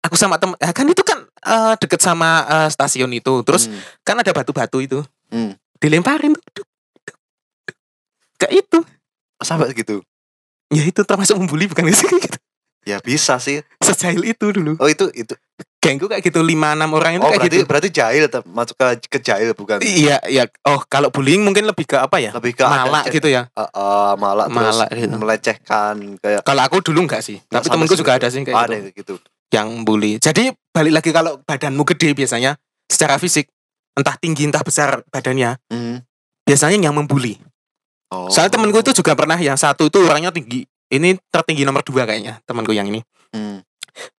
aku sama temen, ah, kan itu kan eh, deket sama eh, stasiun itu. Terus Hmm. kan ada batu-batu itu, Hmm. dilemparin tuh. Kayak itu. sampai gitu. Ya itu termasuk membuli bukan sih? Gitu. Ya bisa sih. Sejahil itu dulu. Oh itu itu. Gengku kayak gitu 5 6 orang itu Oh kayak berarti gitu. berarti jahil masuk ke ke jahil bukan? Iya, iya. Oh, kalau bullying mungkin lebih ke apa ya? Lebih ke Malak gitu ya. Eh, eh, malak terus Malak gitu. melecehkan kayak Kalau aku dulu enggak sih. Nggak Tapi temenku juga ada sih kayak ada gitu. gitu. Yang bully. Jadi balik lagi kalau badanmu gede biasanya secara fisik entah tinggi entah besar badannya Hmm. biasanya yang membuli. Oh. Soalnya temenku itu juga pernah yang satu itu orangnya tinggi. Ini tertinggi nomor dua kayaknya temanku yang ini. Hmm.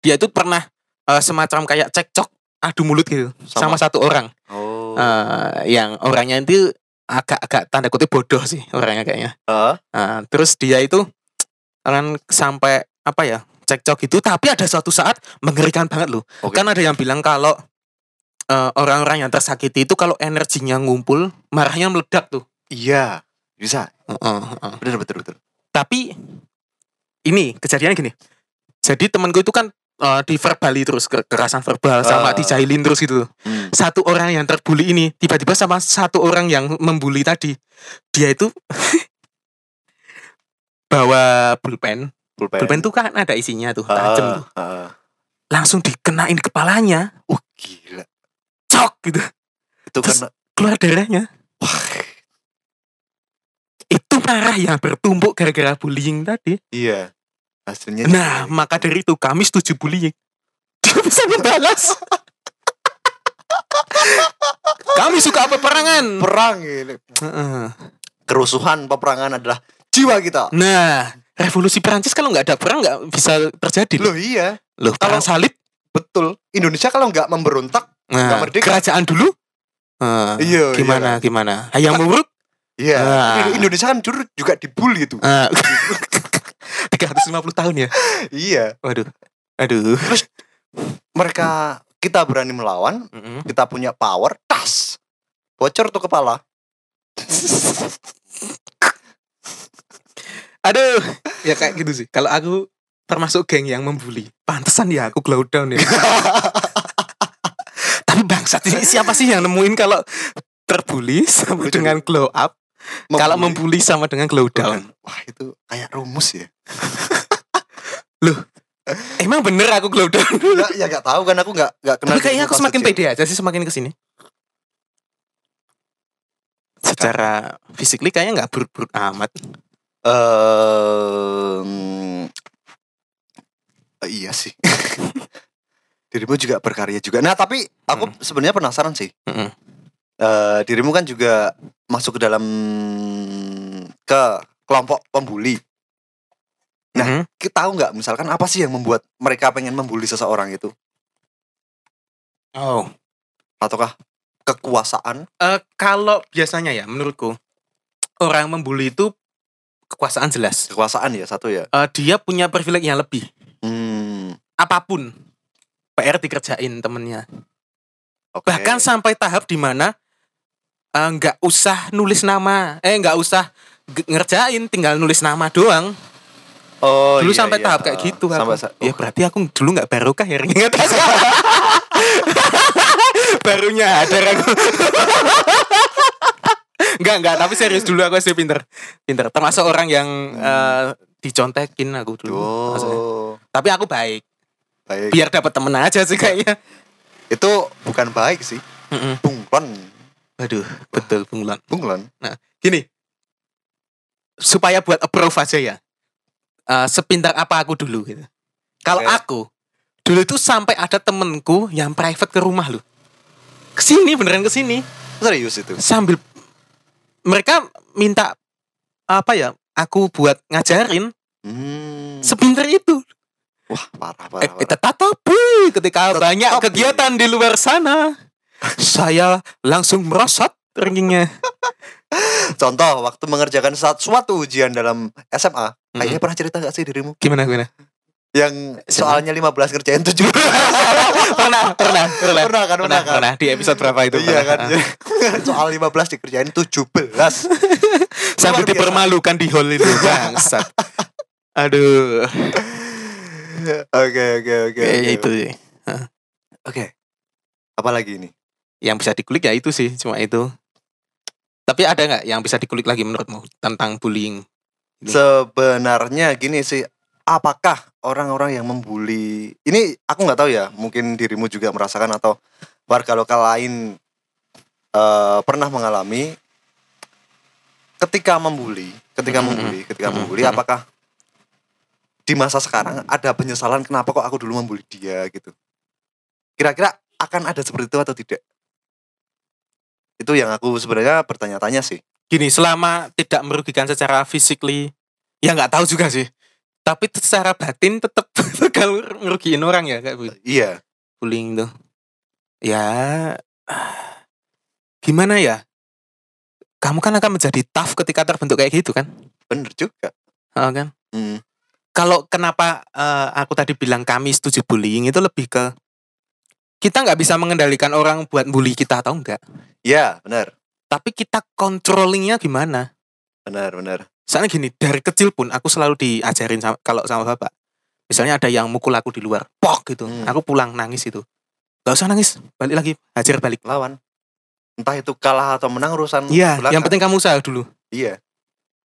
Dia itu pernah eh, semacam kayak cekcok adu mulut gitu sama, Sama. satu orang. Oh. Eh, yang orangnya itu agak-agak tanda kutip bodoh sih orangnya kayaknya. Eh? Nah, terus dia itu kan sampai apa ya cekcok itu tapi ada suatu saat mengerikan banget loh. Oke. Kan ada yang bilang kalau eh, orang-orang yang tersakiti itu kalau energinya ngumpul marahnya meledak tuh. Iya. Bisa. Heeh, heeh. Bener betul betul. Tapi ini kejadiannya gini. Jadi temanku itu kan eh, diverbali terus ke- kekerasan verbal sama Ah. dijailin terus gitu. Hmm. Satu orang yang terbuli ini tiba-tiba sama satu orang yang membuli tadi dia itu bawa pulpen. Pulpen. Pulpen tuh kan ada isinya tuh tajam Ah, tuh. ah. Langsung dikenain di kepalanya, Wah gila. cok gitu. Itu Terus- karena Keluar darahnya. wah Itu marah yang bertumpuk gara-gara bullying tadi. iya. Hasilnya Nah, juga- maka dari itu kami setuju bullying. Dia bisa membalas. kami suka peperangan. perang ini. Heeh. Kerusuhan peperangan adalah jiwa kita. Nah, revolusi Perancis kalau nggak ada perang nggak bisa terjadi. Loh iya, Loh, perang kalau- salib. betul. Indonesia kalau nggak memberontak, Nah, nggak merdeka. kerajaan dulu. Nah, Iya, gimana gimana? Hayam Muruk. iya. Ah. Indonesia kan dulu juga dibully itu. Ah. 350 tahun ya. iya. Waduh. Aduh. Mereka kita berani melawan, Mm-mm. kita punya power, tas. Bocor tuh kepala. Aduh, ya kayak gitu sih. Kalau aku termasuk geng yang membuli, pantesan ya aku glow down ya. Tapi bangsat ini siapa sih yang nemuin kalau terbully sama dengan glow up, kalau membuli Membuli. sama dengan glow down. Wah itu kayak rumus ya. Emang bener aku glow down? ya ya nggak tahu kan aku nggak nggak kenal. Tapi kayaknya aku semakin pede aja sih semakin ke sini. Secara physically kayaknya nggak buruk-buruk amat. Eh, iya sih. dirimu juga berkarya juga. Nah tapi aku sebenarnya penasaran sih. Mm-mm. Eh, dirimu kan juga masuk ke dalam ke kelompok pembuli. Nah, Mhm. Kita tahu nggak misalkan apa sih yang membuat mereka pengen membuli seseorang itu? Oh, Ataukah kekuasaan? Eh, kalau biasanya ya menurutku orang membuli itu kekuasaan jelas. Kekuasaan ya satu ya. Eh, dia punya privilege yang lebih. Hmm, Apa pun PR dikerjain temennya. oke. Bahkan sampai tahap di mana eh, nggak usah nulis nama, eh nggak usah ge- ngerjain, tinggal nulis nama doang. oh, dulu iya, sampai iya. tahap kayak gitu. aku. Sampai sa- Ya berarti aku dulu nggak barokah ya ingat Barunya ada aku. Enggak, enggak, tapi serius dulu aku sih pinter. Pinter. Termasuk orang yang eh, dicontekin aku dulu. maksudnya. Oh, Tapi aku baik. baik. Biar dapat temen aja sih kayaknya. Itu bukan baik sih. Mm-mm. Bunglon, Aduh, betul bunglon. bunglon. Gini. Supaya buat approve aja ya. Eh, sepintar apa aku dulu gitu. Kalau Oke. aku dulu itu sampai ada temenku yang private ke rumah lu. Ke sini beneran ke sini Serius itu. sambil mereka minta apa ya? Aku buat ngajarin Hmm. sepinter itu. Wah, parah parah. Eh, parah. tetapi ketika Tetapi. banyak kegiatan di luar sana, saya langsung merosot rankingnya. Contoh, waktu mengerjakan saat suatu ujian dalam SMA, Mm-mm. kayaknya pernah cerita gak sih dirimu? Gimana gimana? Yang soalnya 15 kerjain 7 pernah, pernah, pernah, Pernah kan, pernah kan? pernah. Di episode berapa itu? Iya kan? Soal 15 dikerjain 17 Sambil Luar biasa. dipermalukan di hall itu bangsat. Aduh, Oke oke oke oke. itu sih. Oke Apa lagi ini? Yang bisa dikulik ya itu sih, cuma itu. Tapi ada nggak yang bisa dikulik lagi menurutmu tentang bullying? Ini. Sebenarnya gini sih apakah orang-orang yang membuli ini aku nggak tahu ya mungkin dirimu juga merasakan atau warga lokal lain eh, pernah mengalami ketika membuli ketika membuli ketika membuli apakah di masa sekarang ada penyesalan kenapa kok aku dulu membuli dia gitu? Kira-kira akan ada seperti itu atau tidak? Itu yang aku sebenarnya bertanya-tanya sih. Gini, selama tidak merugikan secara physically, ya nggak tahu juga sih. Tapi secara batin tetap kalau merugiin orang ya kayak bu- iya bullying tuh. Ya gimana ya? Kamu kan akan menjadi tough ketika terbentuk kayak gitu kan? bener juga Oh, kan? Hmm. Kalau kenapa eh, aku tadi bilang kami setuju bullying itu lebih ke kita nggak bisa mengendalikan orang buat bully kita atau enggak. ya benar Tapi kita controllingnya gimana? benar benar Soalnya gini, dari kecil pun aku selalu diajarin sama, kalau sama bapak. Misalnya ada yang mukul aku di luar, pok gitu. Hmm. Aku pulang nangis itu. Gak usah nangis, balik lagi, hajar balik. lawan entah itu kalah atau menang urusan Iya, yang penting kamu usaha dulu. iya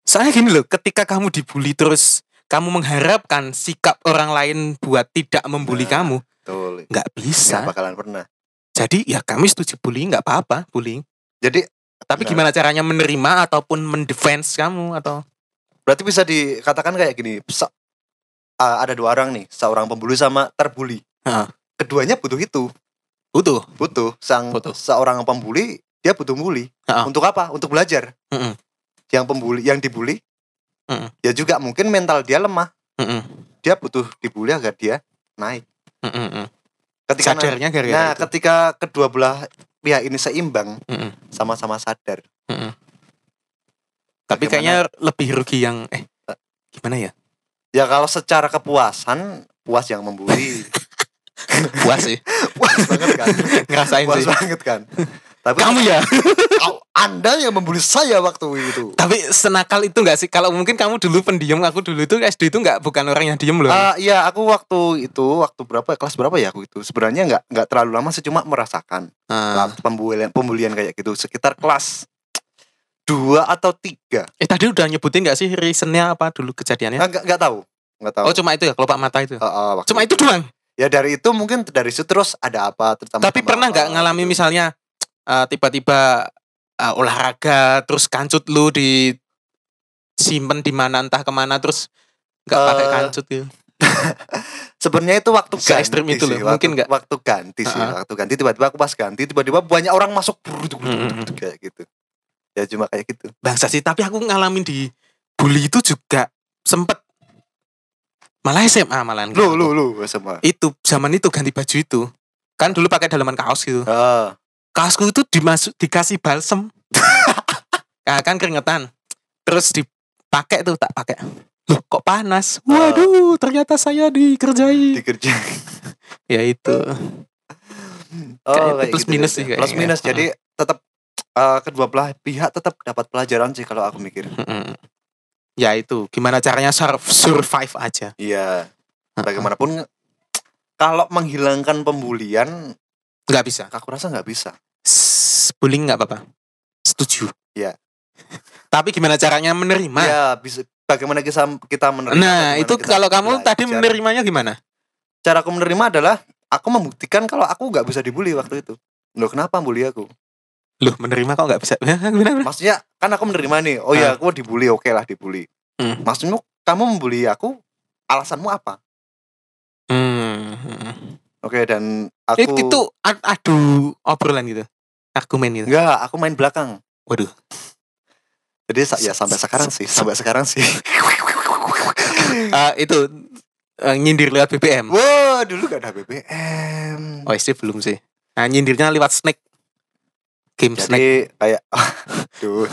Soalnya gini loh, ketika kamu dibully terus kamu mengharapkan sikap orang lain buat tidak membuli Nah, kamu, betul nggak nggak bisa. bakalan pernah Jadi ya kami setuju bullying, nggak apa-apa bullying. jadi Tapi Nah. gimana caranya menerima ataupun mendefense kamu atau berarti bisa dikatakan kayak gini se- ah, ada dua orang nih seorang pembuli sama terbuli keduanya butuh itu butuh? butuh sang Butuh. seorang pembuli dia butuh bully Heeh. untuk apa untuk belajar Mm-mm. yang pembuli yang dibully Mm-mm. ya juga mungkin mental dia lemah Mm-mm. dia butuh dibully agar dia naik Mm-mm. ketika na- Sadarnya gara-gara nah itu. ketika kedua belah pihak ini seimbang sama-sama sadar Mm-mm. Tapi Bagaimana? kayaknya lebih rugi yang eh gimana ya? ya kalau secara kepuasan puas yang membuli Puas sih. puas banget kan Ngerasain puas sih. banget kan tapi Kamu ya. kau- anda yang membuli saya waktu itu Tapi senakal itu enggak sih? Kalau mungkin kamu dulu pendiam, aku dulu itu SD itu enggak bukan orang yang diem loh. Ah, iya aku waktu itu waktu berapa kelas berapa ya aku itu sebenarnya nggak nggak terlalu lama sih cuma merasakan lah, pembulian pembulian kayak gitu sekitar kelas dua atau tiga Eh tadi udah nyebutin enggak sih reasonnya apa dulu kejadiannya? Ah, nggak nggak tahu nggak tahu Oh cuma itu ya, kelopak mata itu. Ah, waktu Cuma itu doang. ya dari itu mungkin dari situ terus ada apa terutama Tapi pernah nggak ngalami misalnya eh, tiba-tiba eh, olahraga terus kancut lu di simpen di mana entah ke mana terus nggak pakai Eh, kancut gitu. sebenarnya itu waktu Se ganti ekstrim itu sih, loh, waktu, mungkin nggak? waktu ganti sih Ah, ah. waktu ganti tiba-tiba aku pas ganti tiba-tiba banyak orang masuk Mm, mm, kayak gitu ya cuma kayak gitu. Bangsa sih tapi aku ngalamin di bully itu juga sempet. Malah SMA malahan lu lu lu sama itu zaman itu ganti baju itu. Kan dulu pakai dalaman kaos gitu. Ah. Kaosku itu dimasuk dikasih balsem. Nah, kan keringetan. Terus dipakai tuh tak pakai. Loh kok panas? Waduh ternyata saya dikerjai. Dikerja ya itu. Oh, Kayak kayak plus gitu minus ya. sih Plus kayaknya. minus. Jadi tetap eh, kedua belah pihak tetap dapat pelajaran sih kalau aku mikir. Ya itu gimana caranya sur- survive aja Iya. Bagaimanapun kalau menghilangkan pembulian nggak bisa aku rasa nggak bisa. S- bullying nggak apa-apa setuju Iya. tapi gimana caranya menerima Ya bisa bagaimana kita kita menerima. nah itu kalau kamu tadi menerimanya gimana cara aku menerima adalah aku membuktikan kalau aku nggak bisa dibully waktu itu. Loh kenapa bully aku? Loh menerima kok nggak bisa Maksudnya kan aku menerima nih. Oh ya aku dibully oke lah dibully. Hmm. Maksudmu kamu membuli aku alasanmu apa? hmm. hmm. Oke dan It- aku itu a- adu obrolan gitu argumen gitu Enggak, aku main belakang. waduh Jadi ya sampai sekarang sih, sampai sekarang sih. Eh, itu eh, nyindir lewat BBM Wah, dulu gak ada BBM. oh SD belum sih nah, nyindirnya lewat snack game snack Jadi kayak aduh.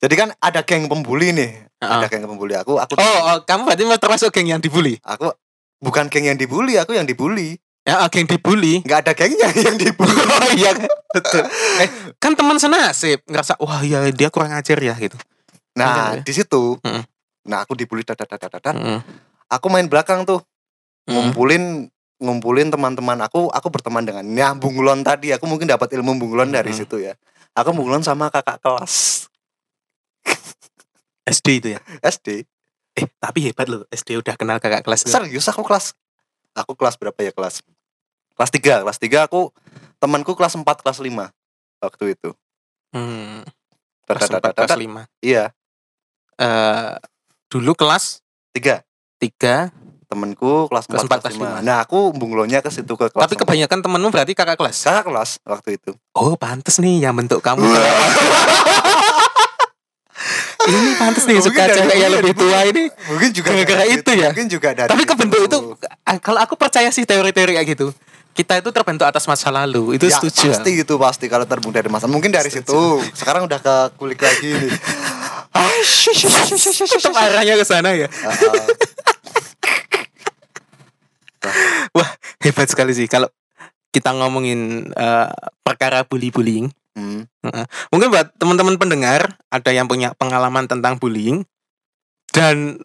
Jadi kan ada geng pembuli nih. Ah. Ada geng pembuli aku, aku oh, oh kamu berarti termasuk geng yang dibully aku bukan geng yang dibully, aku yang dibully. ya oh, geng dibully Enggak ada gengnya yang dibully. oh iya betul eh, kan teman senasib ngerasa wah ya dia kurang ajar ya gitu Nah, Iya. di situ. Mm-mm. Nah, aku dibully dadadadadadan. Mm-mm. Aku main belakang tuh, ngumpulin ngumpulin teman-teman aku aku berteman dengan ya bunglon tadi. Aku mungkin dapat ilmu bunglon dari situ ya. Aku bunglon sama kakak kelas. SD itu ya? SD eh tapi hebat loh. SD udah kenal kakak kelas serius aku kelas aku kelas berapa ya kelas? Kelas 3 kelas 3 aku temanku kelas 4 kelas 5 waktu itu. Hmm. kelas 4 kelas 5 iya. Uh, dulu kelas? 3 3 temanku kelas, kelas 4, kelas 5. 5. Nah, aku bunglonya ke situ ke kelas Tapi 4. kebanyakan temenmu berarti kakak kelas. Kakak kelas waktu itu. Oh, pantes nih yang bentuk kamu. ini pantas nih mungkin suka cewek yang lebih tua ini mungkin juga gara-gara itu, itu ya mungkin juga dari tapi kebentuk itu, itu kalau aku percaya sih teori-teori kayak gitu kita itu terbentuk atas masa lalu itu ya, setuju pasti itu pasti kalau terbentuk dari masa mungkin dari setuju. situ sekarang udah ke kulik lagi nih tetap arahnya ke sana ya uh, Wah, hebat sekali sih kalau kita ngomongin eh, perkara bully-bullying. Hmm. Mungkin buat teman-teman pendengar ada yang punya pengalaman tentang bullying dan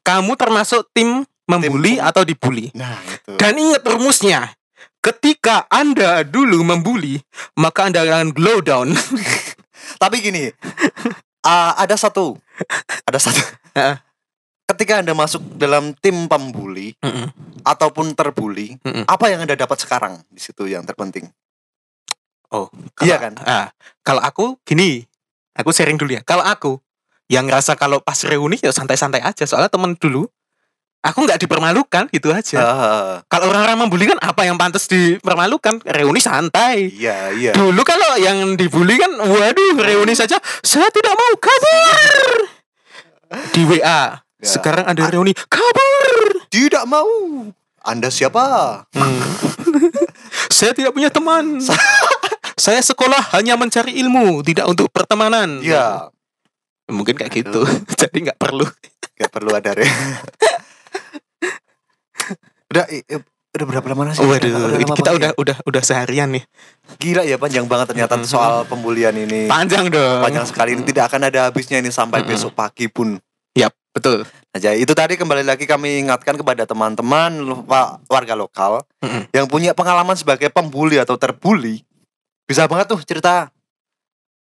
kamu termasuk tim membuli Tim- atau dibully. Nah, itu. Dan ingat rumusnya. Ketika Anda dulu membuli, maka Anda akan glow down. Tapi gini, ah, ada satu, ada satu. Ketika anda masuk dalam tim pembuli Mm-mm. ataupun terbuli, Mm-mm. apa yang anda dapat sekarang di situ yang terpenting? Oh, Iya kalau- kan? Ah, kalau aku gini, aku sharing dulu ya. Kalau aku yang ngerasa kalau pas reuni ya santai-santai aja soalnya temen dulu aku nggak dipermalukan gitu aja. Ah, Kalau orang-orang membuli kan apa yang pantas dipermalukan? Reuni santai. iya, iya. Dulu kalau yang dibully kan, waduh reuni saja saya tidak mau kabur. Di WA. Ya. Sekarang ada reuni kabur. Tidak mau. Anda siapa? Hmm. saya tidak punya teman. saya sekolah hanya mencari ilmu, tidak untuk pertemanan. Iya, Mungkin kayak gitu. Jadi nggak perlu. nggak perlu ada re. udah, udah berapa lama sih? Waduh, lama ini kita banget udah udah udah seharian nih. ya? gila ya panjang banget ternyata Mhm. soal pembulian ini. Panjang dong. Panjang sekali ini tidak akan ada habisnya ini sampai Mhm. besok pagi pun. Yap, betul. Nah, jadi itu tadi kembali lagi kami ingatkan kepada teman-teman warga lokal yang punya pengalaman sebagai pembuli atau terbuli. Bisa banget tuh cerita.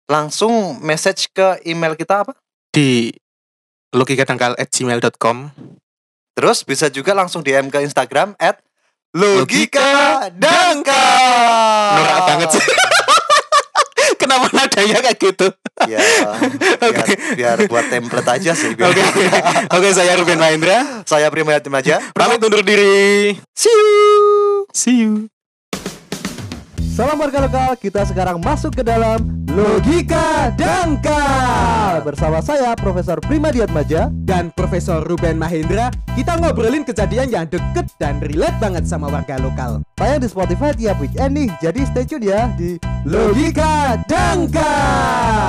Langsung message ke email kita apa? Di logikadangkal@gmail.com. Terus bisa juga langsung DM ke Instagram at Logika Logika Dangkal. Norak banget sih. Kenapa nadanya kayak gitu? Ya, biar, biar buat template aja sih. Oke. Oke, saya Ruben Mahendra. Saya Prima Yatim aja. Pamit undur diri. See you. See you. Salam warga lokal, kita sekarang masuk ke dalam Logika Dangkal. Bersama saya Profesor Prima Diatmaja Dan Profesor Ruben Mahendra, kita ngobrolin kejadian yang deket dan relate banget sama warga lokal. Tayang di Spotify tiap weekend nih Jadi stay tune ya di Logika Dangkal